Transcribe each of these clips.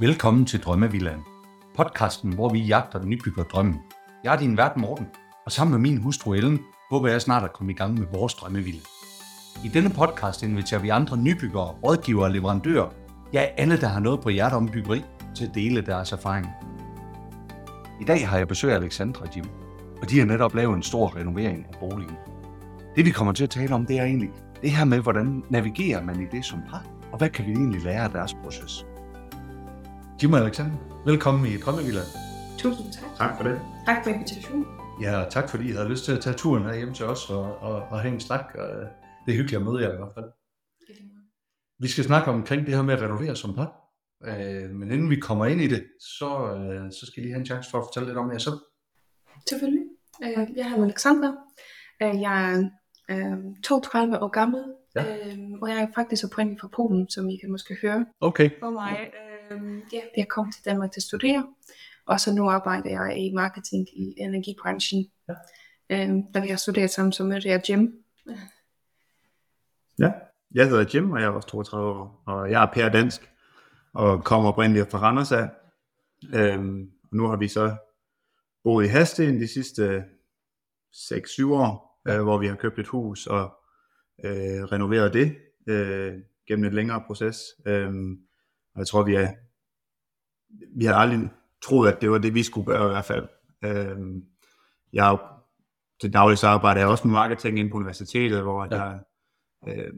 Velkommen til Drømmevillaen. Podcasten, hvor vi jagter den nybygger drømmen. Jeg er din vært Morten, og sammen med min hustru Ellen, håber jeg snart at komme i gang med vores drømmevilla. I denne podcast inviterer vi andre nybyggere, rådgivere og leverandører, ja alle, der har noget på hjertet om byggeri, til at dele deres erfaring. I dag har jeg besøg af Alexandra Jim, og de har netop lavet en stor renovering af boligen. Det vi kommer til at tale om, det er egentlig det her med, hvordan navigerer man i det som par, og hvad kan vi egentlig lære af deres proces. Jim og Alexander, velkommen i Drømmevillaen. Tusind tak. Tak for det. Tak for invitationen. Ja, og tak fordi I havde lyst til at tage turen her hjem til os og, og, og have en snak. Og det er hyggeligt at møde jer i hvert fald. Vi skal snakke omkring det her med at renovere som par. Øh, men inden vi kommer ind i det, så, øh, så skal I lige have en chance for at fortælle lidt om jer selv. Selvfølgelig. Øh, Jeg hedder Alexandra. Øh, Jeg er øh, 32 år gammel, Ja. øh, og jeg er faktisk oprindelig fra Polen, som I kan måske høre Okay. på mig. Øh, Ja, jeg kom til Danmark til at studere, og så nu arbejder jeg i marketing i energibranchen. Ja. Øh, Da vi har studeret sammen, så mødte jeg Jim. Ja, jeg hedder Jim, og jeg er også 32 år, og jeg er pære dansk, og kommer oprindeligt fra Randers af. Øhm, og nu har vi så boet i Hasten de sidste 6-7 år, øh, hvor vi har købt et hus og øh, renoveret det øh, gennem et længere proces. Øhm, og jeg tror, vi er vi har aldrig troet, at det var det, vi skulle gøre i hvert fald. Øhm, jeg er jo til daglig så arbejder jeg også med marketing inde på universitetet, hvor Ja. jeg øh,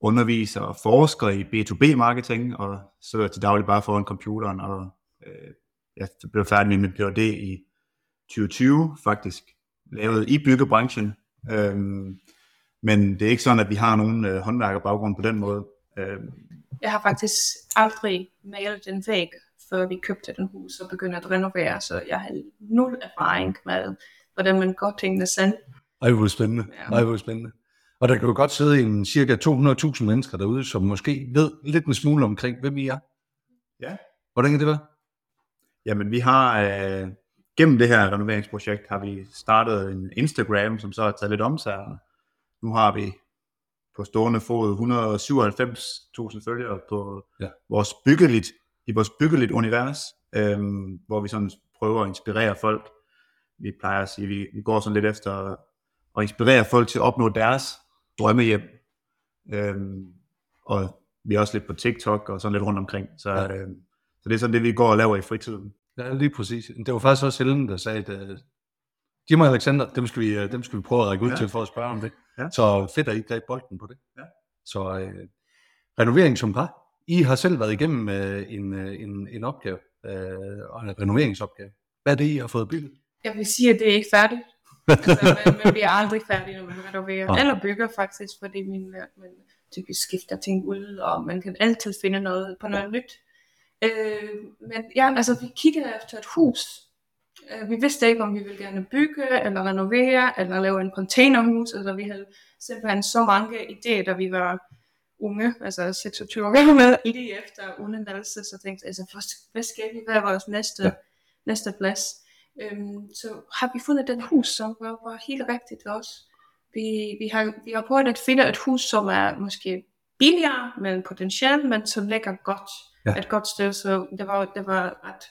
underviser og forsker i B2B-marketing, og sidder til daglig bare foran computeren, og øh, jeg blev færdig med min PhD i 2020 faktisk, lavet i byggebranchen, øhm, men det er ikke sådan, at vi har nogen øh, håndværkerbaggrund på den måde. Øhm, Jeg har faktisk aldrig malet en væg, før vi købte den hus og begyndte at renovere, så jeg har nul erfaring med, hvordan man går tingene selv. Ej, hvor spændende. Ja. Ej, hvor spændende. Og der kan jo godt sidde en cirka 200.000 mennesker derude, som måske ved lidt en smule omkring, hvem I er. Ja. Hvordan kan det være? Jamen, vi har øh, gennem det her renoveringsprojekt, har vi startet en Instagram, som så har taget lidt om sig. Nu har vi på stående fod 197.000 følgere på Ja. vores byggeligt, i vores byggeligt univers, øhm, hvor vi sådan prøver at inspirere folk. Vi plejer at sige, vi, vi går sådan lidt efter at inspirere folk til at opnå deres drømmehjem. Øhm, og vi er også lidt på TikTok og sådan lidt rundt omkring. Så, Ja. øhm, så det er sådan det, vi går og laver i fritiden. Ja, lige præcis. Det var faktisk også Helen, der sagde, at uh, Jim og Alexander, dem skal vi, uh, dem skal vi prøve at række ud. Ja. til for at spørge om det. Ja. Så fedt, at I greb bolden på det. Ja. Så uh, renovering som par. I har selv været igennem uh, en, uh, en, en opgave, og en renoveringsopgave. Hvad er det, I har fået bygget? Jeg vil sige, at det er ikke færdigt. altså, man, man bliver aldrig færdig, når man renoverer. Nej. Eller bygger faktisk, fordi man, man typisk skifter ting ud, og man kan altid finde noget på noget nyt. Øh, men ja, altså vi kiggede efter et hus. Øh, vi vidste ikke, om vi ville gerne bygge, eller renovere, eller lave en containerhus. Altså vi havde simpelthen så mange idéer, da vi var unge, altså 26 år gamle, lige efter uddannelse, så tænkte jeg, altså, hvad- skal vi, hvad er vores næste, Ja. næste plads? Øhm, så har vi fundet den hus, som var, var helt rigtigt også. Vi, vi, har, vi har prøvet at finde et hus, som er måske billigere, men potentielt, men som ligger godt. Ja. Et godt sted, så det var, det var ret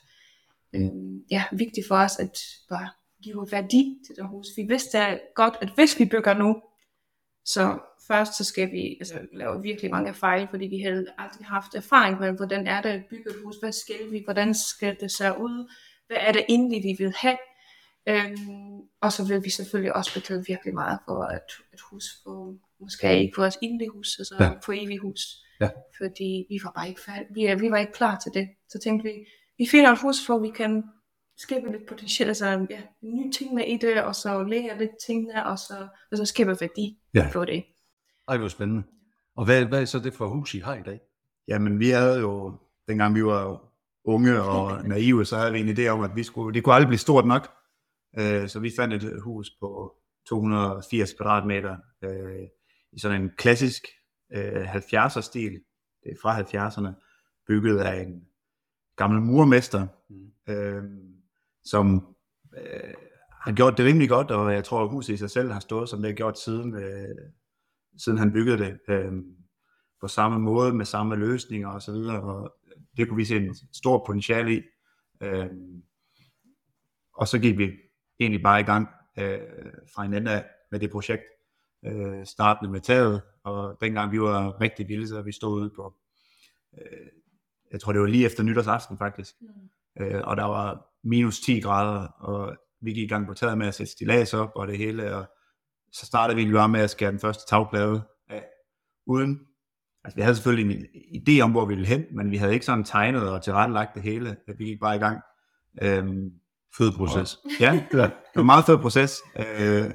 øhm, ja, vigtigt for os at bare give værdi til det hus. Vi vidste godt, at hvis vi bygger nu, så først så skal vi altså, lave virkelig mange fejl, fordi vi havde aldrig haft erfaring med, hvordan er det at bygge et hus, hvad skal vi, hvordan skal det se ud, hvad er det egentlig, vi vil have. Øhm, og så vil vi selvfølgelig også betale virkelig meget for et, et hus, for, måske ikke for vores egentlige hus, altså ja. for evigt hus. Ja. Fordi vi var bare ikke færdige, vi, vi var ikke klar til det. Så tænkte vi, vi finder et hus, hvor vi kan skabe lidt potentiale, altså ja, nye ting med i det, og så lære lidt tingene, og så, og så skabe værdi Ja. for det. Ej, hvor spændende. Og hvad, hvad er så det for hus, I har i dag? Jamen, vi havde jo, dengang vi var unge og naive, så havde vi en idé om, at vi skulle, det kunne aldrig blive stort nok. Øh, så vi fandt et hus på 280 kvadratmeter øh, i sådan en klassisk øh, 70'er stil. Det er fra 70'erne, bygget af en gammel murmester, Mm. øh, som øh, har gjort det rimelig godt, og jeg tror, at huset i sig selv har stået, som det har gjort siden, øh, siden han byggede det. Øh, på samme måde, med samme løsninger og så videre, og det kunne vi se en stor potentiale i. Øh, og så gik vi egentlig bare i gang øh, fra en ende af med det projekt, øh, startende med taget, og dengang vi var rigtig vilde, så vi stod ude på, øh, jeg tror det var lige efter nytårsaften faktisk, mm. øh, og der var minus 10 grader, og vi gik i gang på taget med at sætte stilas op og det hele, og så startede vi bare med at skære den første tagplade af, uden, altså vi havde selvfølgelig en idé om, hvor vi ville hen, men vi havde ikke sådan tegnet og tilrettelagt det hele, vi gik bare i gang. Øhm, fed proces. Og, ja, det var en meget fed proces, øh,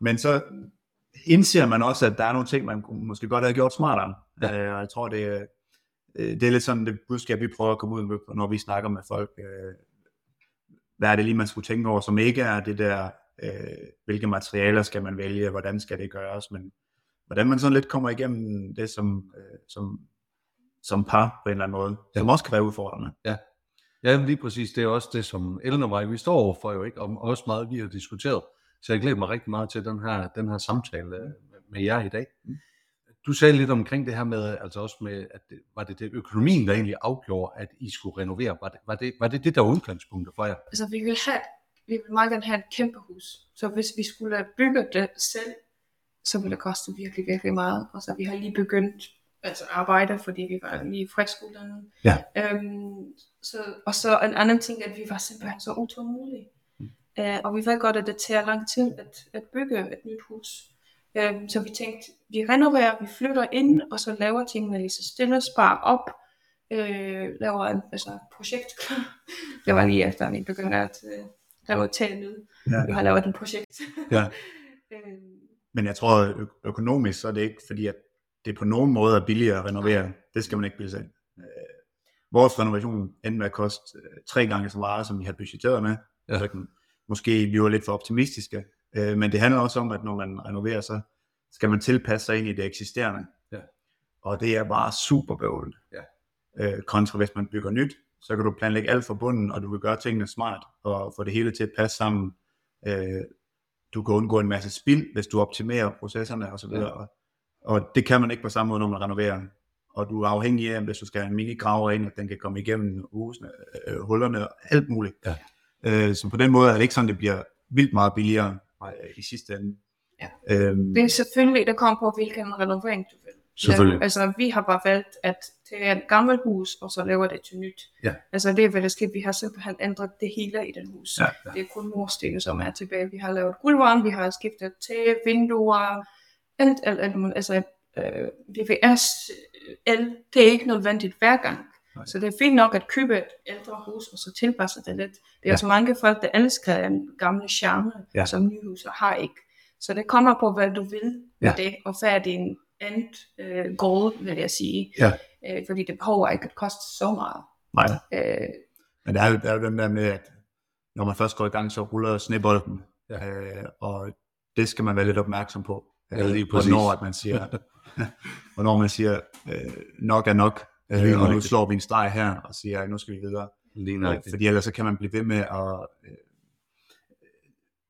men så indser man også, at der er nogle ting, man måske godt have gjort smartere. Ja. Øh, og jeg tror, det, øh, det er lidt sådan det budskab, vi prøver at komme ud med, når vi snakker med folk. Øh, hvad er det lige, man skulle tænke over, som ikke er det der, øh, hvilke materialer skal man vælge, hvordan skal det gøres, men hvordan man sådan lidt kommer igennem det som, øh, som, som par på en eller anden måde, ja. som også kan være udfordrende. Ja. Ja, lige præcis. Det er også det, som Ellen og mig, vi står overfor jo ikke, og også meget vi har diskuteret. Så jeg glæder mig rigtig meget til den her, den her samtale øh, med jer i dag. Mm. Du sagde lidt omkring det her med, altså også med, at det, var det, det økonomien, der egentlig afgjorde, at I skulle renovere? Var det var det, var det, det der var udgangspunktet for jer? Altså vi vil have, vi vil meget gerne have et kæmpe hus. Så hvis vi skulle bygge det selv, så ville det koste virkelig, virkelig meget. Og så vi har lige begyndt altså arbejde, fordi vi var lige friskuddannet. Ja. Øhm, så, og så en anden ting, at vi var simpelthen så utålmodige. Uh, og vi ved godt, at det tager lang tid at, at bygge et nyt hus. Uh, så vi tænkte, vi renoverer, vi flytter ind, og så laver tingene lige så stille, sparer op, uh, laver en altså, projekt. det var lige efter, vi begyndte at uh, lave tale. Ja. Vi har lavet et projekt. ja. Men jeg tror, ø- økonomisk, så er det ikke fordi, at det på nogen måde er billigere at renovere. Det skal man ikke bilde sig ind. Vores renovation endte med at koste tre gange så meget, som vi havde budgetteret med. Ja. Så måske vi var lidt for optimistiske, øh, men det handler også om, at når man renoverer, så skal man tilpasse sig ind i det eksisterende. Ja. Og det er bare super bøvlet. Ja. Øh, kontra hvis man bygger nyt, så kan du planlægge alt fra bunden, og du vil gøre tingene smart, og få det hele til at passe sammen. Øh, du kan undgå en masse spild, hvis du optimerer processerne osv. Ja. Og, og det kan man ikke på samme måde, når man renoverer. Og du er afhængig af, hvis du skal have en mini graver ind, at den kan komme igennem husene, øh, hullerne og alt muligt. Ja. Øh, så på den måde er det ikke sådan, det bliver vildt meget billigere i sidste ende. Ja. Øhm, det er selvfølgelig, det kommer på, hvilken renovering du vil. Selvfølgelig. Ja, altså, vi har bare valgt at tage et gammelt hus, og så laver det til nyt. Ja. Altså, det er hvad der sker. Vi har simpelthen ændret det hele i den hus. Ja, ja. Det er kun mursten, som er tilbage. Vi har lavet gulvvarme, vi har skiftet til vinduer, alt, alt, alt, altså, øh, VVS, el, det er ikke nødvendigt hver gang. Så det er fint nok at købe et ældre hus, og så tilpasse det lidt. Det er ja. også mange folk, der elsker en gamle charme, Ja. som nye hus har ikke. Så det kommer på, hvad du vil med Ja. det, og hvad er din end øh, goal, vil jeg sige. Ja. Øh, fordi det behøver ikke at koste så meget. Nej. Øh, Men det er, jo, det er jo den der med, at når man først går i gang, så ruller snebolden. Ja. Øh, og det skal man være lidt opmærksom på. Ja, lige præcis. hvornår, at man siger, hvornår man siger, øh, nok er nok. Ja, Øh, og nu slår vi en streg her og siger, nu skal vi videre. Lige. Fordi ellers så kan man blive ved med at øh,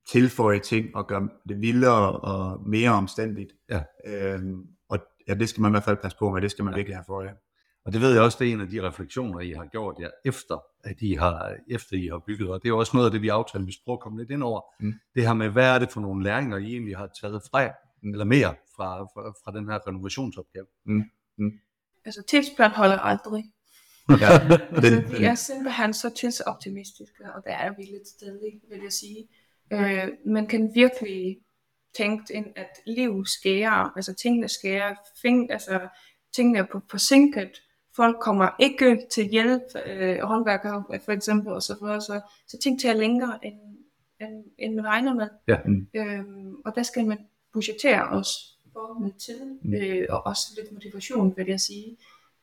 tilføje ting og gøre det vildere og mere omstændigt. Ja. Øhm, og ja, det skal man i hvert fald passe på med, det skal man Ja. ja. virkelig have for øje. Og det ved jeg også, det er en af de refleksioner, I har gjort jer efter, at I har, efter I har bygget. Og det er også noget af det, vi aftalte, vi skal prøve at komme lidt ind over. Mm. Det her med, hvad er det for nogle læringer, I egentlig har taget fra, eller mere fra, fra, fra den her renovationsopgave? Altså tidsplan holder aldrig. Ja, Den, den, vi er simpelthen så tidsoptimistiske, og det er vi lidt stadig, vil jeg sige. Øh, man kan virkelig tænke ind, at liv skærer, altså tingene skærer, fing, altså tingene er på, forsinket, folk kommer ikke til hjælp, øh, håndværkere for eksempel, og så videre, så, så ting tager længere, end, end, end man regner med. Ja. Øhm, og der skal man budgettere også for med tid, Mm. øh, og også lidt motivation, vil jeg sige.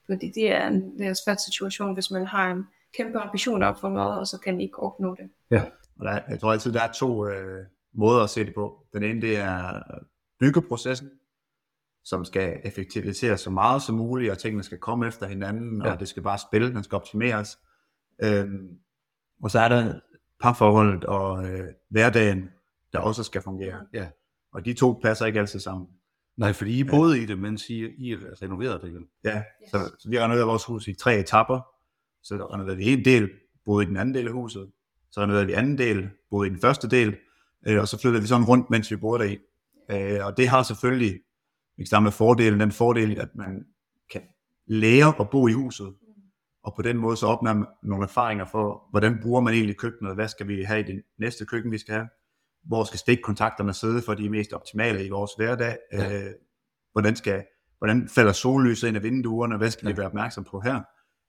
Fordi det er en, det er en svær situation, hvis man har en kæmpe ambition op for noget, og så kan ikke opnå det. Og der, jeg tror altid, der er to øh, måder at se det på. Den ene, det er byggeprocessen, som skal effektiviseres så meget som muligt, og tingene skal komme efter hinanden, Ja. og det skal bare spille, den skal optimeres. Øhm, og så er der parforholdet og øh, hverdagen, der også skal fungere. Ja. Og de to passer ikke altid sammen. Nej, fordi I boede i det, mens I, I renoverede det. vel? Ja, så, så vi renoverede vores hus i tre etapper. Så renoverede vi en del, boede i den anden del af huset. Så renoverede vi anden del, boede i den første del. Øh, og så flyttede vi sådan rundt, mens vi boede deri. Øh, og det har selvfølgelig, der med fordelen, den fordel, at man kan lære at bo i huset. Og på den måde så opnår man nogle erfaringer for, hvordan bruger man egentlig køkkenet, hvad skal vi have i det næste køkken, vi skal have. Hvor skal stikkontakterne sidde for de er mest optimale i vores hverdag. Ja. Øh, hvordan, skal, hvordan falder sollyset ind af vinduerne, hvad skal vi Ja. være opmærksom på her.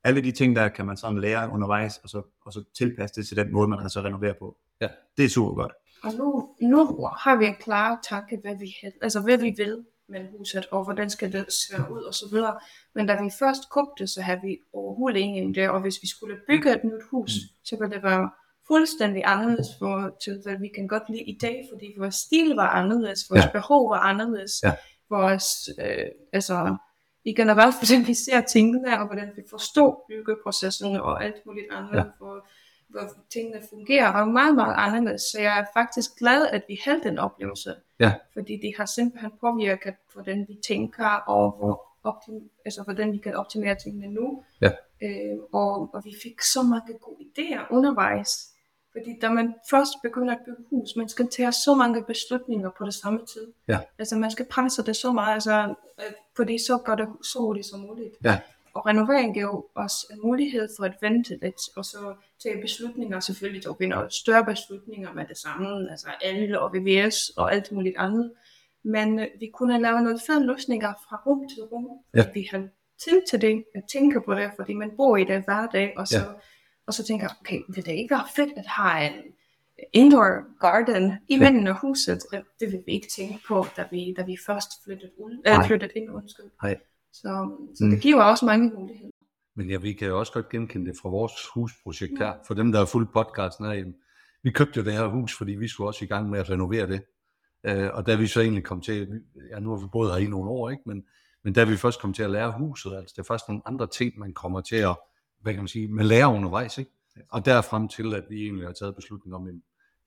Alle de ting, der kan man sådan lære undervejs, og så, og så tilpasse det til den måde, man så renoverer på. Ja. Det er super godt. Og nu, nu har vi en klar tanke, hvad vi, altså hvad vi vil med huset, og hvordan skal det se ud og så videre. Men da vi først købte, så havde vi overhovedet ingen idé, og hvis vi skulle bygge et nyt hus, Mm. så ville det være fuldstændig anderledes for, til hvad vi kan godt lide i dag, fordi vores stil var anderledes, vores Ja. behov var anderledes, Ja. vores, øh, altså, i generelt, hvordan vi ser tingene, og hvordan vi forstår byggeprocessen og alt muligt andet, Ja. ja. hvor, hvor tingene fungerer, var meget, meget anderledes. Så jeg er faktisk glad, at vi havde den oplevelse. Ja. Fordi det har simpelthen påvirket, hvordan vi tænker, og hvor optim, altså, hvordan vi kan optimere tingene nu. Ja. Øh, og, og vi fik så mange gode idéer undervejs. Fordi da man først begynder at bygge hus, man skal tage så mange beslutninger på det samme tid. Ja. Altså man skal presse det så meget, altså, fordi så gør det så hurtigt som muligt. Ja. Og renovering giver jo også en mulighed for at vente lidt, og så tage beslutninger, selvfølgelig tog vi nogle større beslutninger med det samme, altså el og VVS og alt muligt andet. Men øh, vi kunne lave nogle fede løsninger fra rum til rum, Ja. vi havde tid til det, at tænke på det, fordi man bor i det hver dag, og så, Ja. Og så tænker jeg, okay, vil det ikke være fedt at have en indoor garden i Ja. midten af huset? Det, det vil vi ikke tænke på, da vi, da vi først flyttede, ud, Nej. øh, flyttede ind, undskyld. Nej. Så, så Mm. det giver også mange muligheder. Men ja, vi kan jo også godt genkende det fra vores husprojekt her. For dem, der har fulgt podcasten her, vi købte jo det her hus, fordi vi skulle også i gang med at renovere det. Øh, og da vi så egentlig kom til, ja nu har vi boet her i nogle år, ikke? Men, men da vi først kom til at lære huset, altså det er først nogle andre ting, man kommer til at, hvad kan man sige, med lære undervejs, ikke? Og derfrem til, at vi egentlig har taget beslutning om, at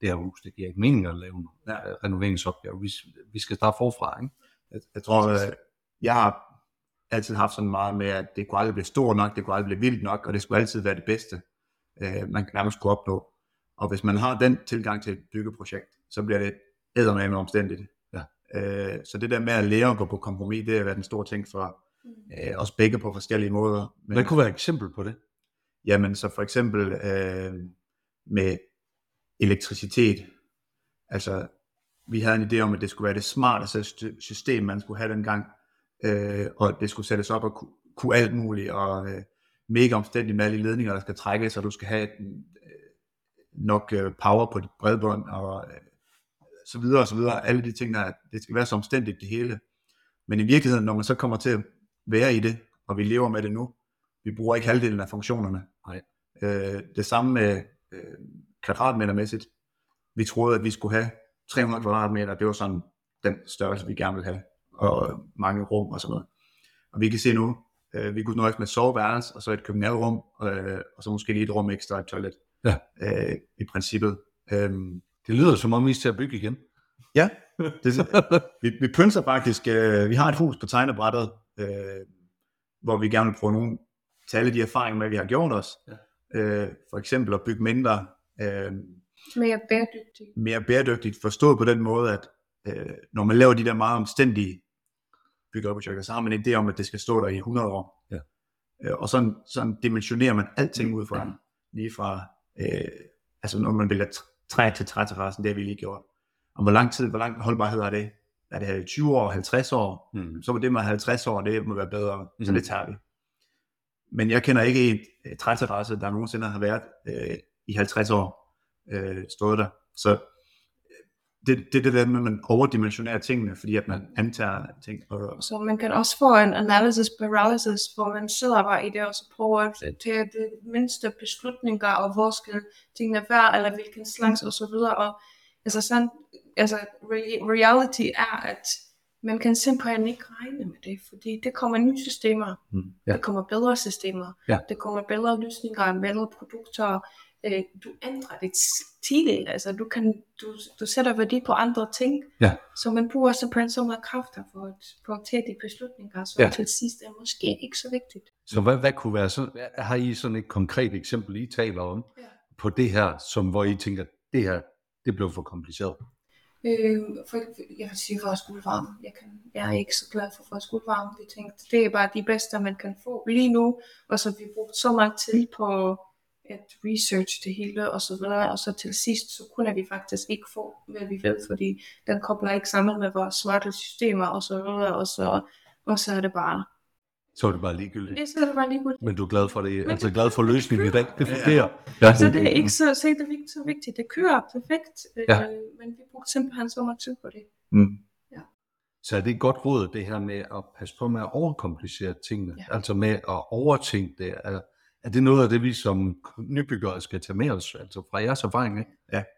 det her hus, det giver ikke mening at lave en Ja. ja. renoveringsopgave. Vi, vi skal starte forfra, ikke? Jeg, jeg tror, øh, jeg har altid haft sådan meget med, at det kunne aldrig blive stort nok, det kunne aldrig blive vildt nok, og det skulle altid være det bedste, øh, man nærmest kunne opnå. Og hvis man har den tilgang til et byggeprojekt, så bliver det eddermame omstændigt. Ja. Øh, så det der med at lære at gå på kompromis, det har været en stor ting for øh, os begge på forskellige måder. Men, Hvad kunne være et eksempel på det? Jamen, så for eksempel øh, med elektricitet. Altså, vi havde en idé om, at det skulle være det smarteste sy- system, man skulle have dengang. Øh, og det skulle sættes op og ku, kunne alt muligt, og øh, mega omstændigt med alle de ledninger, der skal trækkes, og du skal have øh, nok øh, power på dit bredbånd, og øh, så videre og så videre. Alle de ting, der det skal være så omstændigt det hele. Men i virkeligheden, når man så kommer til være i det, og vi lever med det nu, vi bruger ikke halvdelen af funktionerne. Nej. Øh, det samme med øh, kvadratmetermæssigt. Vi troede, at vi skulle have 300 kvadratmeter. Det var sådan den størrelse, vi gerne ville have. Og mange rum og sådan noget. Og vi kan se nu, øh, vi kunne nøjes med et soveværelse, og så et køkkenalrum, øh, og så måske lige et rum ekstra et toilet. Ja. Øh, I princippet. Øhm, Det lyder som om, vi skal bygge igen. Ja, det, vi, vi pynser faktisk, øh, vi har et hus på tegnebrættet, øh, hvor vi gerne vil prøve nogle, tage alle de erfaringer med, vi har gjort os. Ja. Øh, for eksempel at bygge mindre, øh, Mere bæredygtigt. mere bæredygtigt, forstået på den måde, at øh, når man laver de der meget omstændige byggeprojekter, så har man en idé om, at det skal stå der i 100 år. Ja. Øh, og sådan, sådan dimensionerer man alting ud fra, lige fra, øh, altså når man vælger tr- træ til træterrassen, det har vi lige gjort. Og hvor lang tid, hvor lang holdbarhed er det? Er det her 20 år, 50 år? Mm. Så må det med 50 år, det må være bedre, mm. så det tager vi. Men jeg kender ikke en øh, træterrasse, der nogensinde har været øh, i 50 år øh, stået der. Så øh, det, det er det der med, at man overdimensionerer tingene, fordi at man antager ting. Og, Så man kan også få en analysis paralysis, hvor man sidder bare i det, og så prøver at tage det mindste beslutninger, og hvor skal tingene være, eller hvilken slags, og så videre. Og altså, sådan, altså re- reality er, at man kan simpelthen ikke regne med det, fordi det kommer nye systemer, Mm. Ja. det kommer bedre systemer, Ja. det kommer bedre løsninger, bedre produkter, øh, du ændrer det tidligt, altså du, kan, du, du sætter værdi på andre ting, Ja. så man bruger simpelthen så meget kræfter for at, for at tage de beslutninger, så Ja. ja. til sidst er måske ikke så vigtigt. Så hvad, hvad kunne være sådan, har I sådan et konkret eksempel, I taler om, Ja. på det her, som hvor I tænker, det her, det blev for kompliceret? Øh, for, jeg vil sige folkeskolevarme. Jeg, kan, jeg er ikke så glad for folkeskolevarme. Vi tænkte, det er bare de bedste, man kan få lige nu. Og så vi brugt så meget tid på at research det hele og så videre. Og så til sidst, så kunne vi faktisk ikke få, hvad vi ved, fordi den kobler ikke sammen med vores smarte systemer og så videre. Og så, og så er det bare, så er det bare ligegyldigt. det, så er det bare lige godt. Men du er glad for det, Men altså glad for løsningen i dag. Det Ja. fungerer. Ja. Så det er ikke så, så, er det ikke så vigtigt. Det kører perfekt, øh, Ja. men vi brugte simpelthen så meget tid på det. Mm. Så er det et godt råd, det her med at passe på med at overkomplicere tingene, ja. Ja. altså med at overtænke det. Er, er det noget af det, vi som nybyggere skal tage med os, altså fra jeres erfaring? Ikke?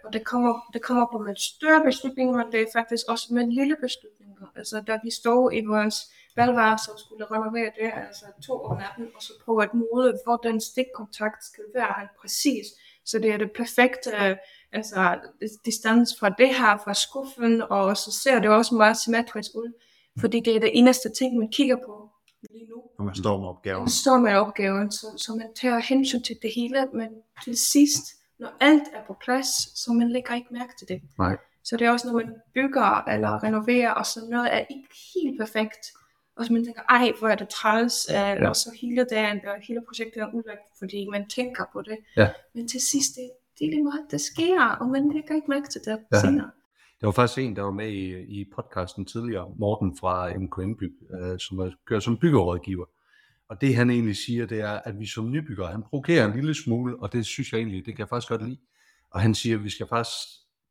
Og det kommer, det kommer på med større beslutninger, men det er faktisk også med lille beslutninger. Altså da vi stod i vores valgværelse og skulle renovere det, altså to om natten, og så på at måle, hvor den stikkontakt skal være helt præcis. Så det er det perfekte, øh, altså distance fra det her, fra skuffen, og så ser det også meget symmetrisk ud. Fordi det er det eneste ting, man kigger på lige nu. Når man står med opgaven. Man står med opgaven, så, så man tager hensyn til det hele, men til sidst, når alt er på plads, så man lægger ikke mærke til det. Nej. Så det er også, når man bygger eller renoverer, og så noget er ikke helt perfekt, og så man tænker, ej, hvor er det træls, ja. og så hele dagen, og hele projektet er udlagt, fordi man tænker på det. Ja. Men til sidst, det, det er lige meget, det sker, og man lægger ikke mærke til det Ja. senere. Der var faktisk en, der var med i, i podcasten tidligere, Morten fra MKN Byg, øh, som er, kører som byggerådgiver. Og det han egentlig siger, det er, at vi som nybyggere, han provokerer en lille smule, og det synes jeg egentlig, det kan jeg faktisk godt lide. Og han siger, at vi skal faktisk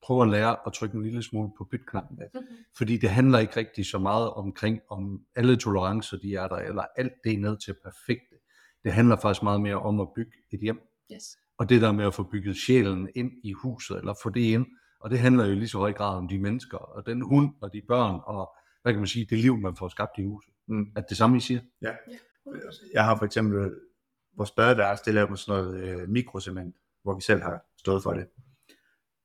prøve at lære at trykke en lille smule på bytknappen. Mm-hmm. Fordi det handler ikke rigtig så meget omkring, om alle tolerancer de er der, eller alt det er ned til perfekte. Det handler faktisk meget mere om at bygge et hjem, Yes. og det der med at få bygget sjælen ind i huset, eller få det ind, og det handler jo lige så høj grad om de mennesker, og den hund, og de børn, og hvad kan man sige, det liv, man får skabt i huset. Mm. Er det det samme, I siger? Ja. Ja. 100%. Jeg har for eksempel vores badeværelse, det lavet med sådan noget øh, mikrocement, hvor vi selv har stået for det.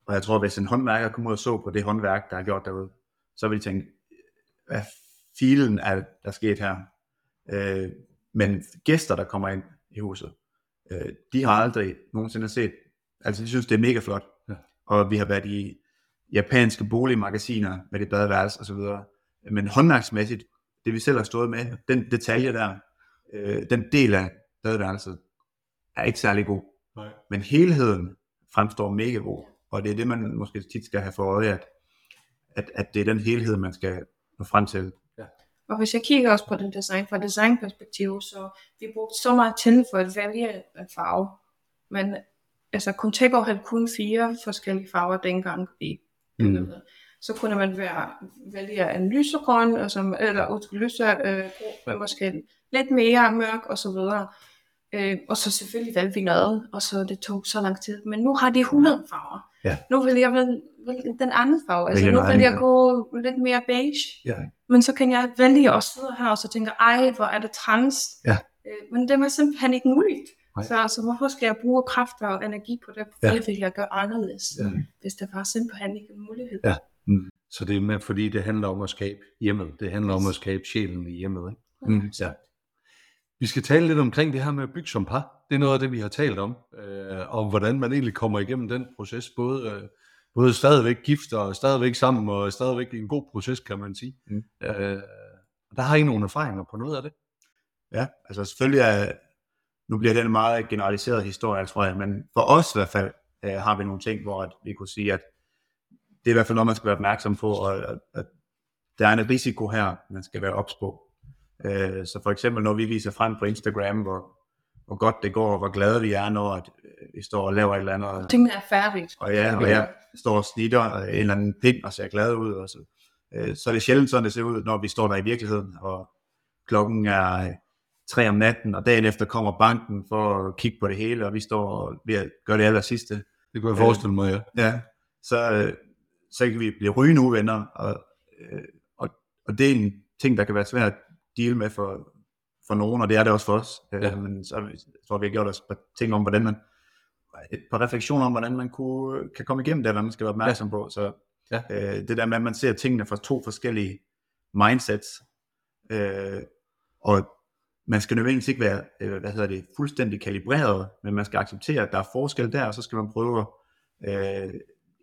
Og jeg tror, hvis en håndværker kom ud og så på det håndværk, der er gjort derude, så ville de tænke, hvad filen er der sket her? Øh, men gæster, der kommer ind i huset, øh, de har aldrig nogensinde set, altså de synes, det er mega flot. Ja. Og vi har været i japanske boligmagasiner med det badeværelse og så videre. Men håndværksmæssigt, det vi selv har stået med, den detalje der, øh, den del af badeværelset, er ikke særlig god. Nej. Men helheden fremstår mega god. Og det er det, man måske tit skal have for øje, at, at, at det er den helhed, man skal nå frem til. Og hvis jeg kigger også på den design fra designperspektiv, så vi brugte så meget tid for at vælge en farve. Men altså Contego havde kun fire forskellige farver dengang byggede Mm. Så kunne man være, vælge en lysegrøn, altså, eller undskyld, lyse, øh, grå, måske lidt mere mørk og så videre. Øh, og så selvfølgelig valgte vi noget, og så det tog så lang tid. Men nu har de 100 farver. Ja. Nu vil jeg vælge, den anden farve. Altså nu vil jeg gå lidt mere beige. Ja. Men så kan jeg vælge at sidde her og så tænke, ej, hvor er det trans. Ja. Øh, men det var simpelthen ikke muligt. Nej. Så, så hvorfor skal jeg bruge kræfter og energi på det? Ja. Det vil jeg gøre anderledes, Ja. hvis det var simpelthen ikke en mulighed. Ja. Så det er med, fordi det handler om at skabe hjemmet. Det handler om at skabe sjælen i hjemmet. Ikke? Mm. Ja. Vi skal tale lidt omkring det her med at bygge som par. Det er noget af det, vi har talt om. Øh, om hvordan man egentlig kommer igennem den proces. Både, øh, både stadigvæk gift og stadigvæk sammen, og stadigvæk en god proces, kan man sige. Mm. Øh, der har I nogle erfaringer på noget af det? Ja, altså selvfølgelig er, nu bliver det en meget generaliseret historie, tror jeg, men for os i hvert fald øh, har vi nogle ting, hvor at vi kunne sige, at det er i hvert fald noget, man skal være opmærksom på, og at, at der er en risiko her, man skal være ops på. Øh, så for eksempel, når vi viser frem på Instagram, hvor, hvor godt det går, og hvor glade vi er, når at, øh, vi står og laver et eller andet, Tingene er færdigt. og, ja, og jeg står og snitter en eller anden pind og ser glad ud, og så, øh, så er det sjældent sådan, det ser ud, når vi står der i virkeligheden, og klokken er øh, tre om natten, og dagen efter kommer banken for at kigge på det hele, og vi står og ved at gøre det aller sidste. Det kunne jeg forestille mig, ja. Ja, så, øh, så kan vi blive rygende uvenner, og, øh, og, og det er en ting, der kan være svært deal med for, for nogen, og det er det også for os. Ja. Ja. Men så jeg tror vi har gjort os et par ting om, hvordan man et par refleksioner om, hvordan man kunne, kan komme igennem det, hvad man skal være opmærksom ja. på. Så Ja. øh, det der med, at man ser tingene fra to forskellige mindsets, øh, og man skal nødvendigvis ikke være, øh, hvad hedder det, fuldstændig kalibreret, men man skal acceptere, at der er forskel der, og så skal man prøve at øh,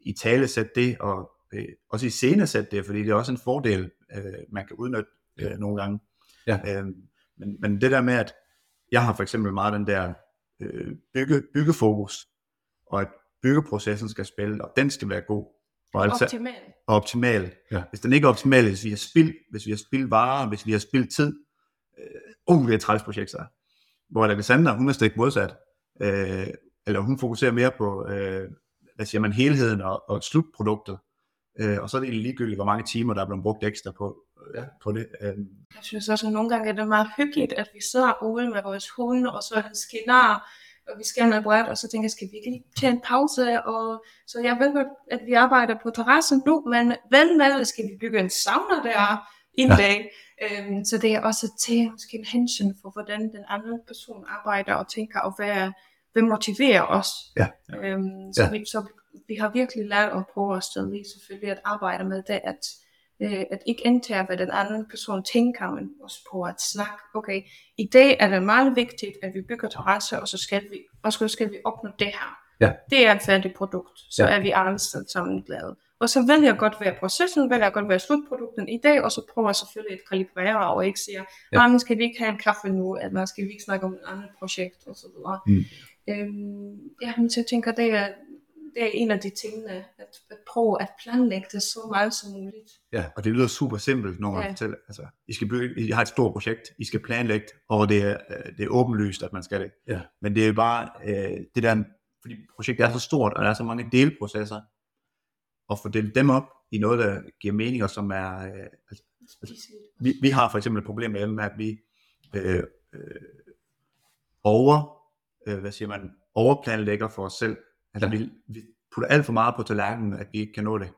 i tale sætte det, og øh, også i scene sætte det, fordi det er også en fordel, øh, man kan udnytte øh, nogle gange. Ja. Øh, men, men det der med, at jeg har for eksempel meget den der øh, bygge, byggefokus, og at byggeprocessen skal spille, og den skal være god. Og, altså, Optimalt. og optimal. Ja. Hvis den ikke er optimal, hvis vi har spildt, hvis vi har spildt varer, hvis vi har spildt tid, øh, uh, det er et træls projekt så. Hvor Alexander, hun er stik modsat, øh, eller hun fokuserer mere på, øh, hvad siger man, helheden og, og slutproduktet, øh, og så er det ligegyldigt, hvor mange timer, der er blevet brugt ekstra på, øh, Ja. på det. Øh, Jeg synes også, at nogle gange er det meget hyggeligt, at vi sidder ude med vores hunde, og så han skinner, og vi skal noget bredt, og så tænker jeg, skal vi ikke lige tage en pause? Og, så jeg ved godt, at vi arbejder på terrassen nu, men vel med, skal vi bygge en sauna der en Ja. ja. dag? Øhm, så det er også til måske en hensyn for, hvordan den anden person arbejder og tænker, og hvad, hvad motiverer os. Ja. Øhm, så, Ja. vi, så vi har virkelig lært at prøve at stadig selvfølgelig at arbejde med det, at øh, at ikke indtage, hvad den anden person tænker, men også på at snakke, okay, i dag er det meget vigtigt, at vi bygger terrasse, og så skal vi, og så skal vi opnå det her. Ja. Det er et færdigt produkt, så Ja. er vi alle sammen glade. Og så vælger jeg godt være processen, vælger jeg godt være slutprodukten i dag, og så prøver jeg selvfølgelig at kalibrere, og ikke siger, Ja. men skal vi ikke have en kaffe nu, eller skal vi ikke snakke om et andet projekt, og så videre. Mm. Øhm, ja, men så tænker, det er, det er en af de tingene, at, at prøve at planlægge det så meget som muligt. Og det lyder super simpelt, når man ja. Ja. fortæller, altså, I skal bygge, I har et stort projekt, I skal planlægge, og det er, øh, det er åbenlyst, at man skal det. Ja. Men det er jo bare, øh, det der, fordi projektet er så stort, og der er så mange delprocesser, og få delt dem op i noget, der giver mening, og som er, øh, altså, vi, vi har for eksempel et problem med, at vi øh, øh, over, øh, hvad siger man, overplanlægger for os selv. Altså vi, vi putter alt for meget på tallerkenen, at vi ikke kan nå det.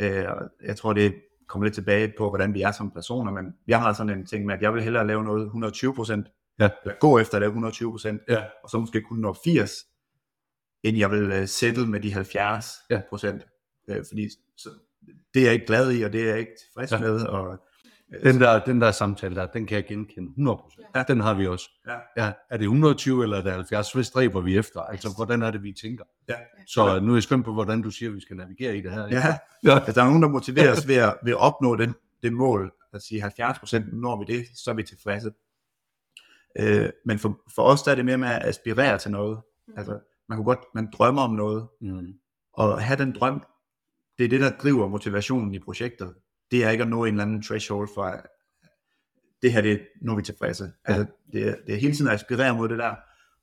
Øh, jeg tror, det kommer lidt tilbage på, hvordan vi er som personer, men jeg har sådan en ting med, at jeg vil hellere lave noget 120 Ja. eller gå efter at lave 120 Ja. og så måske kun nå 80, end jeg vil uh, settle med de 70 Ja. procent. Øh, fordi så, det er jeg ikke glad i, og det er jeg ikke tilfreds Ja. ja. med. Og, Den der, den der samtale der, den kan jeg genkende 100%. Ja. Den har vi også. Ja. Ja, er det 120 eller er det 70? Hvad stræber vi efter? Altså, hvordan er det, vi tænker? Ja. Så nu er jeg spændt på, hvordan du siger, at vi skal navigere i det her. Ja, Ja. hvis der er nogen, der motiverer os ved at, ved at opnå den, det mål, at sige 70 procent, når vi det, så er vi tilfredse. Øh, men for, for os der er det mere med at aspirere til noget. Altså, man kunne godt, man drømmer om noget, Mm. og have den drøm, det er det, der driver motivationen i projektet. Det er ikke at nå en eller anden threshold for, at det her, det nu er vi tilfredse. Altså, det, er, det er hele tiden at aspirere mod det der.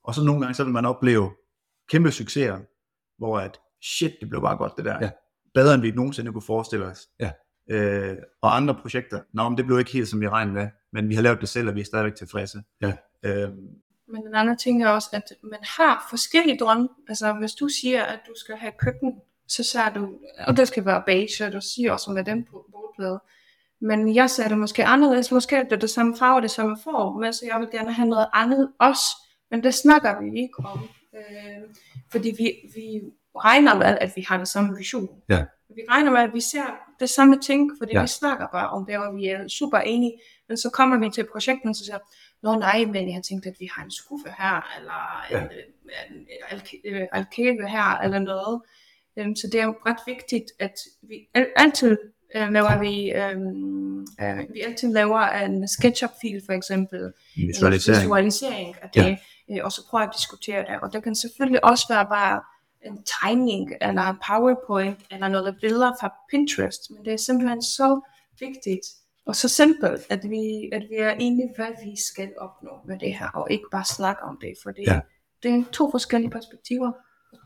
Og så nogle gange, så vil man opleve kæmpe succeser, hvor at, shit, det blev bare godt det der. Ja. Bedre end vi nogensinde kunne forestille os. Ja. Øh, og andre projekter, nå, men det blev ikke helt som vi regnede med, men vi har lavet det selv, og vi er stadigvæk tilfredse. Ja. Øh, Men den anden ting er også, at man har forskellige drømme. Altså hvis du siger, at du skal have køkken, så siger du, og det skal være beige, og du siger også med den på bordplade. Men jeg ser det måske anderledes. Måske er det det samme farve, det samme form, men så jeg vil gerne have noget andet også. Men det snakker vi ikke om. Øh, fordi vi, vi regner med, at vi har den samme vision. Ja. Vi regner med, at vi ser det samme ting, fordi Ja. vi snakker bare om det, og vi er super enige. Men så kommer vi til projektet, og så siger Nå nej, men jeg har tænkt, at vi har en skuffe her, eller Ja. ja. en, en, alk- øh, alkave her, eller noget. Um, så det er jo ret vigtigt, at vi al- altid uh, laver vi, um, uh, vi altid laver en SketchUp-fil for eksempel, visualisering. en visualisering af det, ja. og så prøver at diskutere det. Og det kan selvfølgelig også være bare en tegning, eller en PowerPoint, eller noget billeder fra Pinterest, men det er simpelthen så vigtigt, og så simpelt, at vi, at vi er enige, hvad vi skal opnå med det her, og ikke bare snakke om det, for det, Ja. det er to forskellige perspektiver,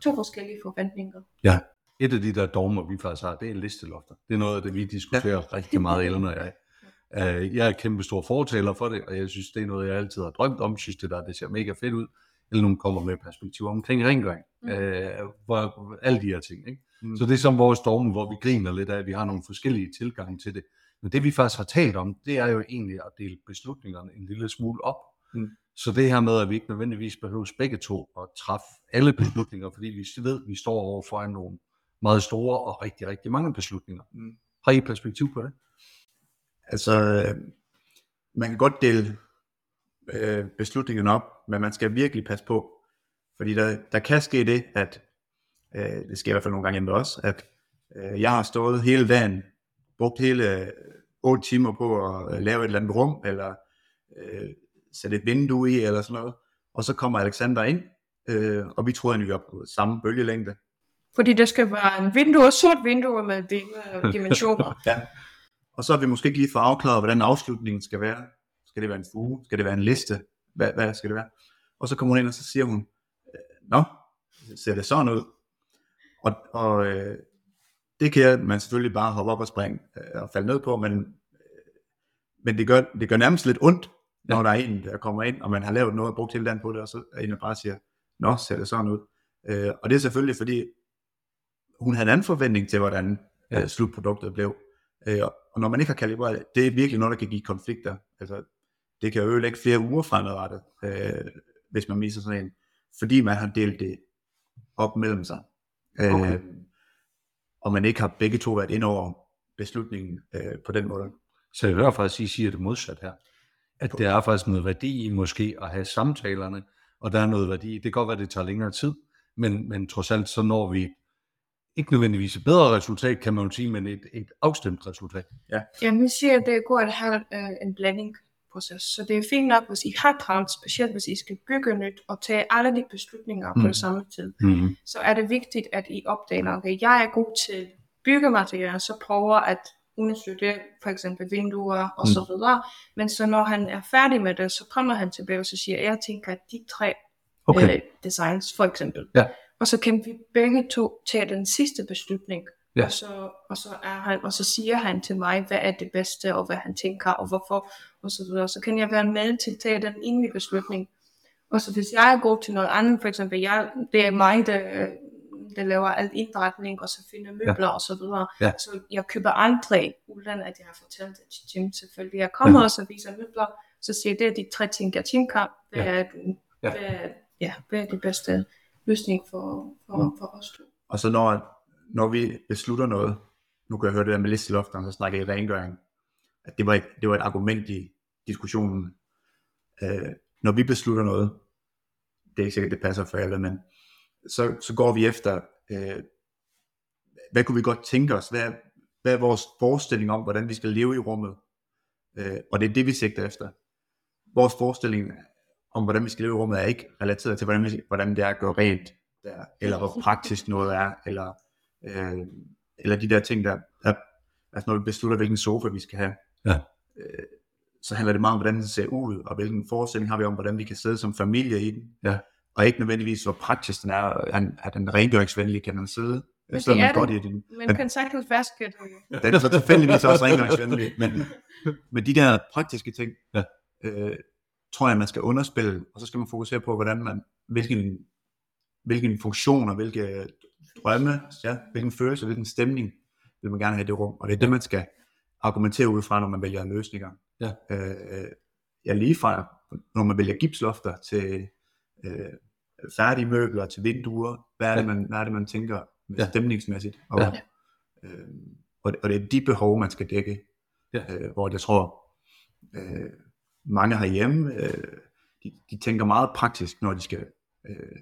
to forskellige forventninger. Ja. Et af de der dogmer, vi faktisk har, det er listelofter. Det er noget af det, vi diskuterer ja. rigtig meget, Ellen og jeg. Uh, jeg er kæmpe stor fortaler for det, og jeg synes, det er noget, jeg altid har drømt om. synes, det der det ser mega fedt ud. Eller nogen kommer med perspektiver omkring rengøring. Mm. Uh, hvor, alle de her ting. Ikke? Mm. Så det er som vores dogme, hvor vi griner lidt af, at vi har nogle forskellige tilgange til det. Men det vi faktisk har talt om, det er jo egentlig at dele beslutningerne en lille smule op. Mm. Så det her med, at vi ikke nødvendigvis behøver begge to at træffe alle beslutninger, fordi vi ved, at vi står over for nogle meget store og rigtig, rigtig mange beslutninger. Mm. Har I perspektiv på det? Altså, øh, man kan godt dele øh, beslutningen op, men man skal virkelig passe på, fordi der, der kan ske det, at øh, det sker i hvert fald nogle gange hjemme også, at øh, jeg har stået hele dagen, brugt hele 8 timer på at øh, lave et eller andet rum, eller øh, sætte et vindue i, eller sådan noget, og så kommer Alexander ind, øh, og vi troede, at vi var på samme bølgelængde. Fordi det skal være en vindue, og sort vindue med de dimensioner. ja. Og så har vi måske ikke lige fået afklaret, hvordan afslutningen skal være. Skal det være en fuge? Skal det være en liste? Hvad, hvad skal det være? Og så kommer hun ind, og så siger hun, Nå, ser det sådan ud? Og, og øh, det kan man selvfølgelig bare hoppe op og springe øh, og falde ned på, men, øh, men det, gør, det gør nærmest lidt ondt, når ja. der er en, der kommer ind, og man har lavet noget og brugt hele dagen på det, og så er en, der bare siger, Nå, ser det sådan ud? Øh, og det er selvfølgelig, fordi hun havde en anden forventning til, hvordan ja. øh, slutproduktet blev. Øh, og når man ikke har kalibreret det, er virkelig noget, der kan give konflikter. Altså, det kan ødelægge flere uger fremadrettet, øh, hvis man misser sådan en, fordi man har delt det op mellem sig. Okay. Øh, og man ikke har begge to været ind over beslutningen øh, på den måde. Så hører faktisk, at I siger det modsat her. At der er faktisk noget værdi i måske at have samtalerne, og der er noget værdi. Det kan godt være, at det tager længere tid, men, men trods alt så når vi ikke nødvendigvis et bedre resultat, kan man jo sige, men et, et afstemt resultat. Ja. Jamen, vi siger, at det er godt at have øh, en blanding proces. Så det er fint nok, hvis I har travlt, specielt hvis I skal bygge nyt og tage alle de beslutninger mm. på det samme tid. Mm. Så er det vigtigt, at I opdager, okay, jeg er god til byggematerialer, så prøver at undersøge for eksempel vinduer og mm. så videre. Men så når han er færdig med det, så kommer han tilbage og så siger, jeg tænker, at de tre okay. øh, designs for eksempel. Ja. Og så kan vi begge to tage den sidste beslutning. Ja. Og, så, og, så er han, og så siger han til mig, hvad er det bedste, og hvad han tænker, og hvorfor, og så videre. Så kan jeg være med til at tage den endelige beslutning. Og så hvis jeg er god til noget andet, for eksempel, jeg, det er mig, der, der laver alt indretning, og så finder møbler, ja. og så videre. Ja. Så jeg køber aldrig, uden at jeg har fortalt det til Jim, selvfølgelig. Jeg kommer ja. og så viser møbler, så siger det er de tre ting, jeg tænker, hvad ja. er, ja. Hvad, ja, hvad er det bedste løsning for, for, mm. for os to. Og så når når vi beslutter noget, nu kan jeg høre det der med listelofterne, så snakker i rengøring, at det var et, det var et argument i diskussionen. Øh, når vi beslutter noget, det er ikke sikkert, det passer for alle, men så, så går vi efter, øh, hvad kunne vi godt tænke os, hvad, hvad er vores forestilling om, hvordan vi skal leve i rummet, øh, og det er det, vi sigter efter. Vores forestilling om, hvordan vi skal leve i rummet, er ikke relateret til, hvordan, vi, hvordan det er at gøre rent, der, eller hvor praktisk noget er, eller Øh, eller de der ting, der, der altså når vi beslutter, hvilken sofa vi skal have, ja. øh, så handler det meget om, hvordan den ser ud, og hvilken forestilling har vi om, hvordan vi kan sidde som familie i den. Ja. Og ikke nødvendigvis, hvor praktisk den er, er, den rengøringsvenlig, kan man sidde. Men det er godt i din, men, men kan sagtens vaske det. Den er så tilfældigvis også rengøringsvenlig, men, men de der praktiske ting, ja. øh, tror jeg, man skal underspille, og så skal man fokusere på, hvordan man, hvilken, hvilken funktion og hvilke drømme, ja, hvilken følelse, hvilken stemning vil man gerne have i det rum, og det er det, man skal argumentere ud fra, når man vælger løsninger. Ja. Øh, ja, lige fra, når man vælger gipslofter til øh, færdige møbler, til vinduer, hvad er, det, man, hvad er det, man tænker ja. stemningsmæssigt, og, ja. øh, og, og det er de behov, man skal dække, ja. øh, hvor jeg tror, øh, mange herhjemme, øh, de, de tænker meget praktisk, når de skal øh,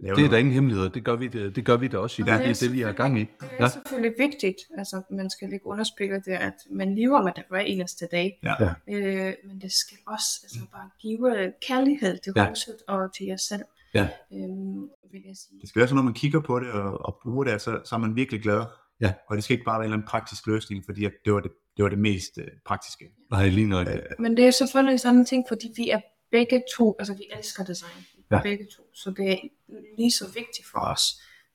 lave Det er der ingen hemmelighed. Det gør vi, det, det gør vi da også i det, det, det, vi har gang i. Det er ja. selvfølgelig vigtigt. Altså, man skal ikke underspille det, at man lever med det hver eneste dag. Ja. Øh, men det skal også altså, bare give kærlighed til ja. huset og til jer selv. Ja. Øhm, vil jeg sige. Det skal være sådan, når man kigger på det og, og bruger det, så, så er man virkelig glad. Ja. Og det skal ikke bare være en eller anden praktisk løsning, fordi det var det, det, var det mest øh, praktiske. Nej, lige nok. Øh, men det er selvfølgelig sådan en ting, fordi vi er begge to, altså vi elsker design ja. begge to. Så det er lige så vigtigt for os.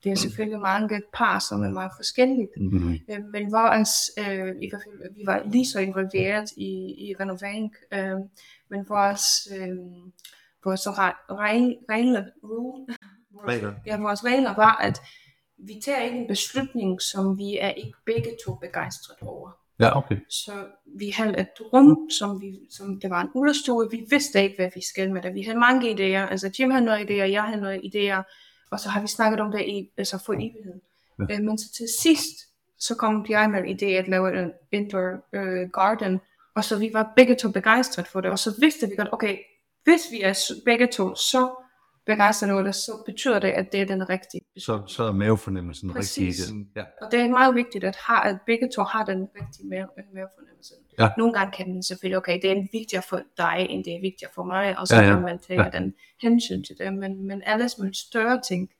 Det er selvfølgelig mange par, som er meget forskellige. Mm-hmm. Øh, men vores, øh, i hvert fald, vi var lige så involveret i, i renovering, øh, men vores, øh, vores regler, regler, ja, vores regler var, at vi tager ikke en beslutning, som vi er ikke begge to begejstret over. Ja, okay. Så vi havde et rum, som, vi, som det var en udstue. Vi vidste ikke, hvad vi skal med det. Vi havde mange idéer. Altså Jim havde nogle idéer, jeg havde nogle idéer. Og så har vi snakket om det i, altså for evighed. Ja. Ja. Men så til sidst, så kom jeg med idé at lave en indoor uh, garden. Og så vi var begge to begejstret for det. Og så vidste vi godt, okay, hvis vi er begge to så begejstrede over det, så betyder det, at det er den rigtige Så, så er mavefornemmelsen rigtig i Præcis. det. Ja. og det er meget vigtigt, at, har, at begge to har den rigtige mave, mavefornemmelse. Ja. Nogle gange kan man selvfølgelig, okay, det er vigtigere for dig, end det er vigtigere for mig, og så Ja, ja, kan man tage Ja. den hensyn til det. Men, men alle små større ting,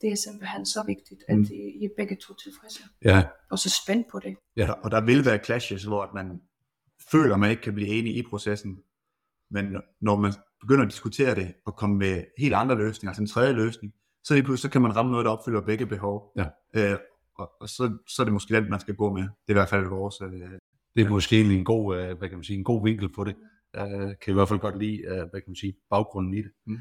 det er simpelthen så vigtigt, at Mm. I, I begge to tilfredse. ja. Og så spændt på det. Ja. Og der vil være clashes, hvor man føler, man ikke kan blive enig i processen. Men når man begynder at diskutere det, og komme med helt andre løsninger, altså en tredje løsning, så lige pludselig så kan man ramme noget, der opfylder begge behov. Ja. Øh, og, og så, så er det måske den, man skal gå med. Det er i hvert fald vores. Øh, Det er måske egentlig en god, øh, hvad kan man sige, en god vinkel på det. Jeg kan i hvert fald godt lide, øh, hvad kan man sige, baggrunden i det. Mm.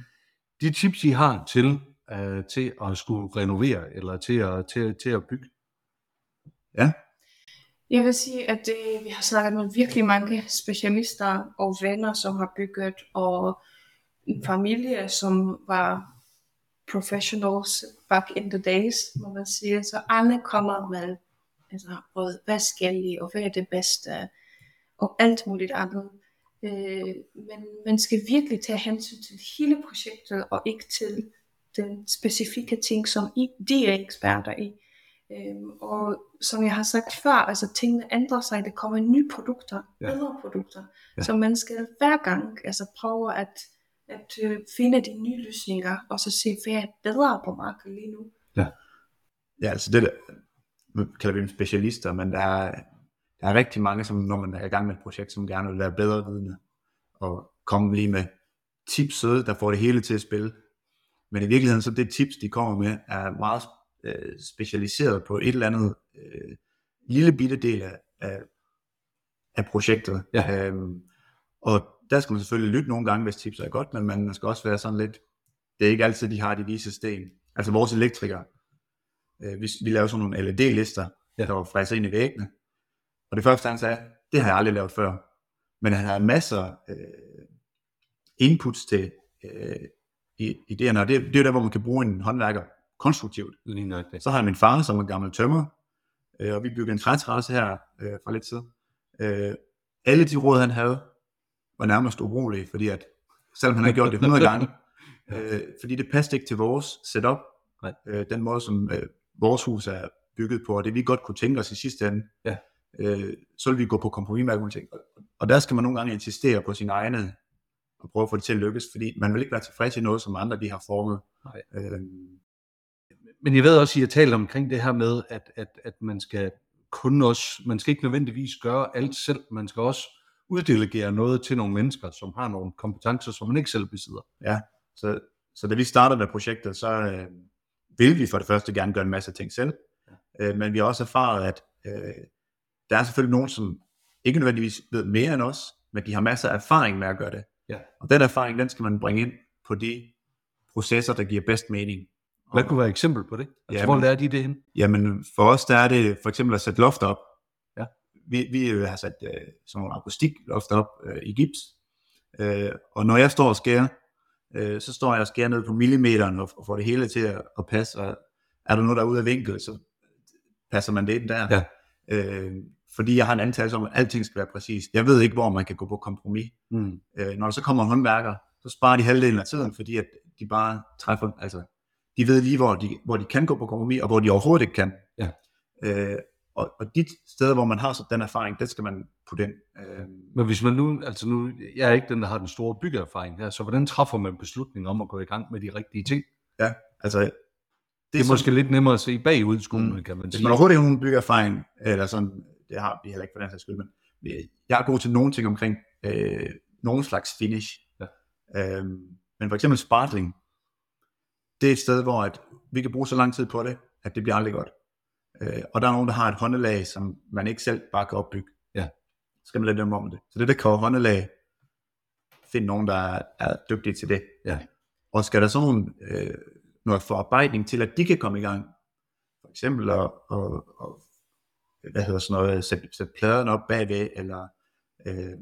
De tips, I har til, øh, til at skulle renovere, eller til at, til, til at bygge. Jeg vil sige, at det, vi har snakket med virkelig mange specialister og venner, som har bygget, og en familie, som var professionals back in the days, må man sige. Så alle kommer med, altså, råd, hvad skal I, og hvad er det bedste, og alt muligt andet. Øh, men man skal virkelig tage hensyn til hele projektet, og ikke til den specifikke ting, som I, de er eksperter i. Øhm, og som jeg har sagt før, altså tingene ændrer sig, der kommer nye produkter, Ja. bedre produkter. Ja. Ja. Så man skal hver gang altså prøve at, at øh, finde de nye løsninger, og så se, hvad er bedre på markedet lige nu. Ja, altså det der, nu kalder vi dem specialister, men der er, der er rigtig mange, som når man er i gang med et projekt, som gerne vil være bedre vidne, og komme lige med tips, der får det hele til at spille. Men i virkeligheden, så det tips, de kommer med, er meget øh, specialiseret på et eller andet øh, lille bitte del af, af, af projektet. Ja. Øhm, og der skal man selvfølgelig lytte nogle gange, hvis tips er godt, men man skal også være sådan lidt, det er ikke altid, de har de vise sten. Altså vores elektrikere, øh, vi, vi lavede sådan nogle LED-lister, Ja. der var fræset ind i væggene. Og det første, han sagde, det har jeg aldrig lavet før. Men han har masser øh, inputs til øh, idéerne, og det, det er jo der, hvor man kan bruge en håndværker konstruktivt. Så har jeg min far, som er gammel tømmer, øh, og vi byggede en træterrasse her øh, for lidt siden. Øh, alle de råd, han havde, var nærmest ubrugelige, fordi at, selvom han har gjort det 100 gange, øh, fordi det passede ikke til vores setup, Nej. øh, den måde, som øh, vores hus er bygget på, og det vi godt kunne tænke os i sidste ende, Ja. øh, så vil vi gå på kompromis med alle mulige ting. Og, der skal man nogle gange insistere på sine egne, og prøve at få det til at lykkes, fordi man vil ikke være tilfreds i noget, som andre de har formet. Nej. Øh, Men jeg ved også, at I har talt omkring det her med, at, at, at man skal kun også, man skal ikke nødvendigvis gøre alt selv, man skal også uddelegere noget til nogle mennesker, som har nogle kompetencer, som man ikke selv besidder. Så, så da vi startede med projektet, så øh, vil vi for det første gerne gøre en masse ting selv, øh, men vi har også erfaret, at øh, der er selvfølgelig nogen, som ikke nødvendigvis ved mere end os, men de har masser af erfaring med at gøre det. Ja. Og den erfaring, den skal man bringe ind på de processer, der giver bedst mening. Hvad kunne være et eksempel på det? Altså, Ja, hvor lærer de det hen? Jamen, for os der er det for eksempel at sætte loft op. Ja. Vi, vi øh, har sat øh, sådan nogle akustikloft op øh, i gips. Øh, og når jeg står og skærer, øh, så står jeg og skærer ned på millimeteren og, og får det hele til at, at passe. Og er der noget, der er ude af vinkel, så passer man det ind der. Ja. Øh, fordi jeg har en antagelse om, at alting skal være præcis. Jeg ved ikke, hvor man kan gå på kompromis. Mm. Øh, når der så kommer håndværker, så sparer de halvdelen af tiden, fordi at de bare træffer, altså, de ved lige, hvor de, hvor de kan gå på kompromis, og hvor de overhovedet ikke kan. Ja. Øh, og, og de steder, hvor man har så den erfaring, det skal man putte ind. Øh, Men hvis man nu, altså nu, jeg er ikke den, der har den store byggeerfaring her, så hvordan træffer man beslutning om at gå i gang med de rigtige ting? altså, Det er som- måske lidt nemmere at se bagud i skolen, Mm. kan man Hvis sige. man overhovedet ikke har nogen byggeerfaring, eller sådan, det har vi heller ikke for den sags skyld, men øh, jeg er god til nogle ting omkring øh, nogen slags finish. Ja. Øhm, men for eksempel spartling, det er et sted, hvor at vi kan bruge så lang tid på det, at det bliver aldrig godt. Øh, og der er nogen, der har et håndelag, som man ikke selv bare kan opbygge. Ja. Så skal man lade dem om det. Så det der kræver håndelag, find nogen, der er, er dygtige til det. Ja. Og skal der sådan nogle, øh, noget forarbejdning til, at de kan komme i gang, for eksempel at, at, at hvad hedder sådan noget, sætte, sætte pladerne op bagved, eller øh,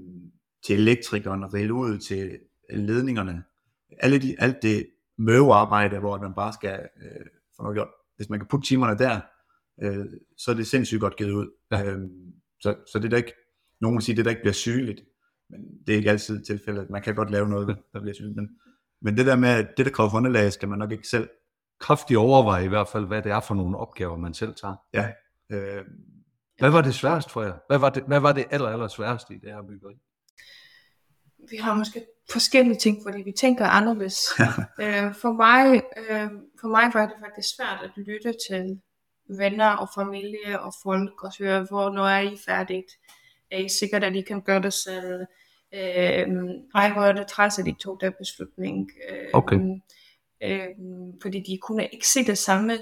til elektrikeren, rille ud til ledningerne. Alle de, alt det møvearbejde, hvor man bare skal øh, få noget gjort. Hvis man kan putte timerne der, øh, så er det sindssygt godt givet ud. Ja. Øhm, så, så det er der ikke, nogen vil sige, det der ikke bliver sygeligt, men det er ikke altid tilfældet. Man kan godt lave noget, der bliver sygeligt, men, men det der med, at det der crowdfunderlag, skal man nok ikke selv kraftigt overveje i hvert fald, hvad det er for nogle opgaver, man selv tager. Ja. Øh, hvad var det sværest for jer? Hvad var det, hvad var det aller, aller sværeste i det her byggeri? Vi har måske forskellige ting, fordi vi tænker anderledes. øh, for, mig, øh, for mig var det faktisk svært at lytte til venner og familie og folk og høre, hvor er I færdigt? Er I sikkert, at I kan gøre det selv? Øh, ej, hvor er det træls, at de tog den beslutning. Øh, okay. Øh, fordi de kunne ikke se det samme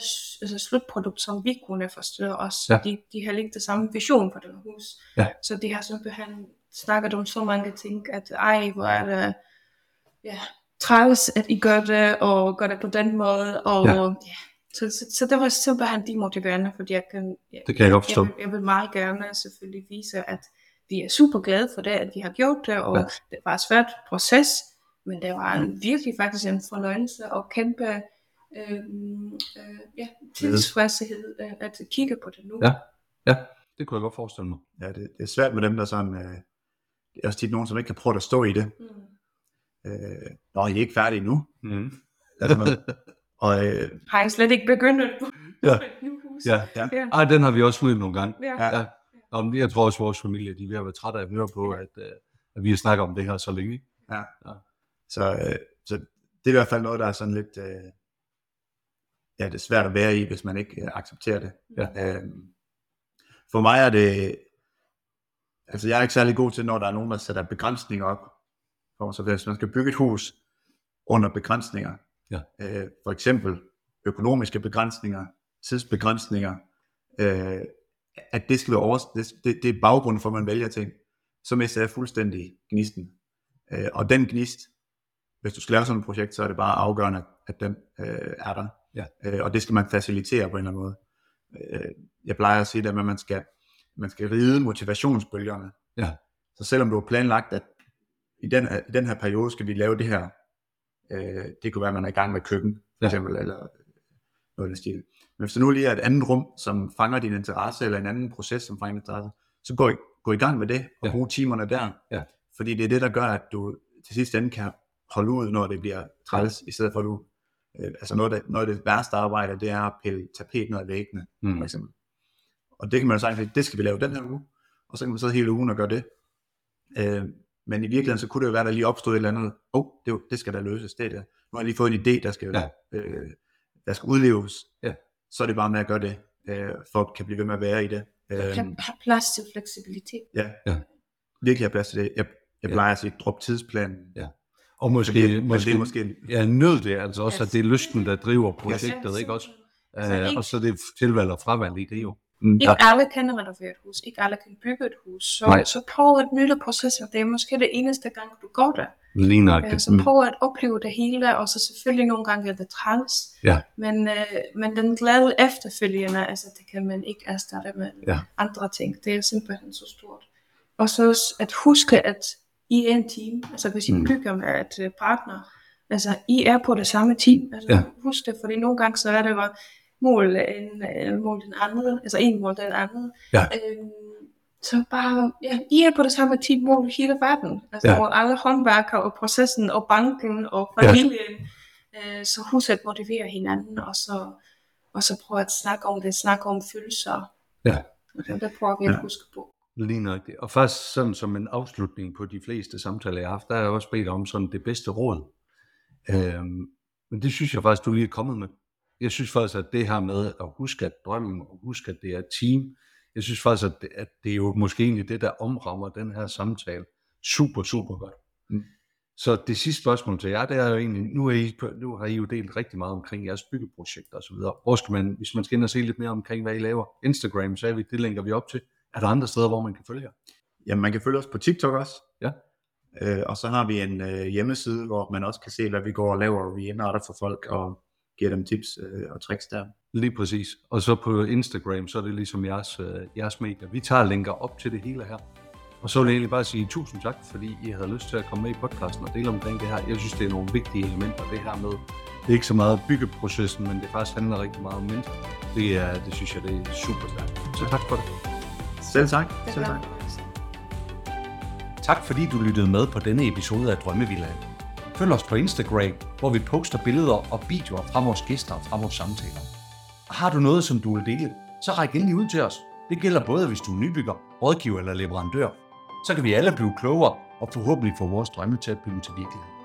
altså slutprodukt, som vi kunne forstå os. Ja. De, de har ikke det samme vision for det hus. Ja. Så de har simpelthen snakket om så mange ting, at ej, hvor er det ja, træls, at I gør det, og gør det på den måde. Og, ja. ja. Så, så, så det var simpelthen demotiverende, fordi jeg kan, ja, det kan jeg forstå. Jeg, jeg vil meget gerne selvfølgelig vise, at vi er super glade for det, at vi har gjort det, og ja. det var et svært proces, men det var en, virkelig faktisk en fornøjelse at kæmpe øh, øh, ja, tilfredshed øh, at kigge på det nu. Ja, ja, det kunne jeg godt forestille mig. Ja, det, det er svært med dem, der sådan, øh, det er også tit nogen, som ikke kan prøve at stå i det. Mm. Øh, Nå, I er ikke færdige nu. Mm. og, øh, har jeg slet ikke begyndt at ja. ja. ja. ja. Ej, den har vi også fået nogle gange. Ja. ja. Om, jeg tror også, at vores familie de er ved at være trætte af at høre på, at, øh, at vi har snakket om det her så længe. Ja. ja. Så, øh, så det er i hvert fald noget, der er sådan lidt, øh, ja, det er svært at være i, hvis man ikke øh, accepterer det. Ja. Øh, for mig er det, altså jeg er ikke særlig god til, når der er nogen, der sætter begrænsninger op. For så hvis man skal bygge et hus under begrænsninger, ja. øh, for eksempel økonomiske begrænsninger, tidsbegrænsninger, øh, at det skal være over, det, det, det er baggrunden for, at man vælger ting, så mister jeg fuldstændig gnisten. Øh, og den gnist, hvis du skal lave sådan et projekt, så er det bare afgørende, at den øh, er der. Ja. Øh, og det skal man facilitere på en eller anden måde. Øh, jeg plejer at sige det, at man skal, man skal ride motivationsbølgerne. Ja. Så selvom du har planlagt, at i den, i den her periode skal vi lave det her, øh, det kunne være, at man er i gang med køkken, for ja. eksempel, eller noget af den stil. Men hvis der nu lige er et andet rum, som fanger din interesse, eller en anden proces, som fanger din interesse, så gå i, gå i gang med det, og ja. brug timerne der. Ja. Fordi det er det, der gør, at du til sidst ende kan holde ud, når det bliver træls, i stedet for at du, øh, altså noget af, det, noget af det værste arbejde, det er at pille tapet ned af væggene, mm. for eksempel. Og det kan man jo sige, det skal vi lave den her uge, og så kan man sidde hele ugen og gøre det. Øh, men i virkeligheden, så kunne det jo være, der lige opstod et eller andet, åh, oh, det, det skal der løses, det der. Nu har jeg lige fået en idé, der skal, ja. øh, der skal udleves. Ja. Så er det bare med at gøre det, øh, for at kan blive ved med at være i det. Øh, har plads til fleksibilitet. Ja, ja. virkelig have plads til det. Jeg, jeg plejer ja. at sige, drop tidsplanen. Ja. Og måske, det, måske, det måske ja, nød det altså også, at det er lysten, der driver projektet, yes. ikke også? Uh, og så det tilvalg og fravalg i det jo. Mm. Ikke alle kan renovere et hus, ikke alle kan bygge et hus, så, Nej. så prøv at nyde processen, det er måske det eneste gang, du går der. Lige nok. Uh, så prøv at opleve det hele, og så selvfølgelig nogle gange er det træls, ja. men, uh, men den glade efterfølgende, altså det kan man ikke erstatte med ja. andre ting, det er simpelthen så stort. Og så at huske, at i er en team. Altså hvis I mm. bygger med et uh, partner, altså I er på det samme team. Altså ja. husk det, fordi nogle gange så er det bare mål en, uh, mål den anden, altså en mål den anden. Ja. Øhm, så bare, ja, I er på det samme team mål hele verden. Altså ja. alle håndværker og processen og banken og familien. Ja. Uh, så husk at motivere hinanden, og så, og så prøv at snakke om det, snakke om følelser. Ja. Og det prøver vi at huske på. Lige nøjagtigt. Og først sådan som en afslutning på de fleste samtaler, jeg har haft, der har jeg også bedt om sådan det bedste råd. Øhm, men det synes jeg faktisk, du lige er kommet med. Jeg synes faktisk, at det her med at huske at drømme, og huske at det er et team, jeg synes faktisk, at det, at det er jo måske egentlig det, der omrammer den her samtale super, super godt. Mm. Så det sidste spørgsmål til jer, det er jo egentlig, nu, er I, nu har I jo delt rigtig meget omkring jeres byggeprojekter osv. Hvor skal man, hvis man skal ind og se lidt mere omkring, hvad I laver? Instagram, sagde vi, det linker vi op til. Er der andre steder, hvor man kan følge jer? Jamen, man kan følge os på TikTok også. Ja. Øh, og så har vi en øh, hjemmeside, hvor man også kan se, hvad vi går og laver, og vi indretter for folk, og giver dem tips øh, og tricks der. Lige præcis. Og så på Instagram, så er det ligesom jeres, øh, jeres medier. Vi tager linker op til det hele her. Og så vil jeg egentlig bare sige tusind tak, fordi I havde lyst til at komme med i podcasten og dele omkring det her. Jeg synes, det er nogle vigtige elementer, det her med. Det er ikke så meget byggeprocessen, men det faktisk handler rigtig meget om mennesker. Det, er, det synes jeg, det er super stærkt. Så tak for det. Selv tak. Selv tak. Tak fordi du lyttede med på denne episode af Drømmevillaen. Følg os på Instagram, hvor vi poster billeder og videoer fra vores gæster og fra vores samtaler. Og har du noget, som du vil dele, så ræk endelig ud til os. Det gælder både, hvis du er nybygger, rådgiver eller leverandør. Så kan vi alle blive klogere og forhåbentlig få vores drømme til at blive til virkelighed.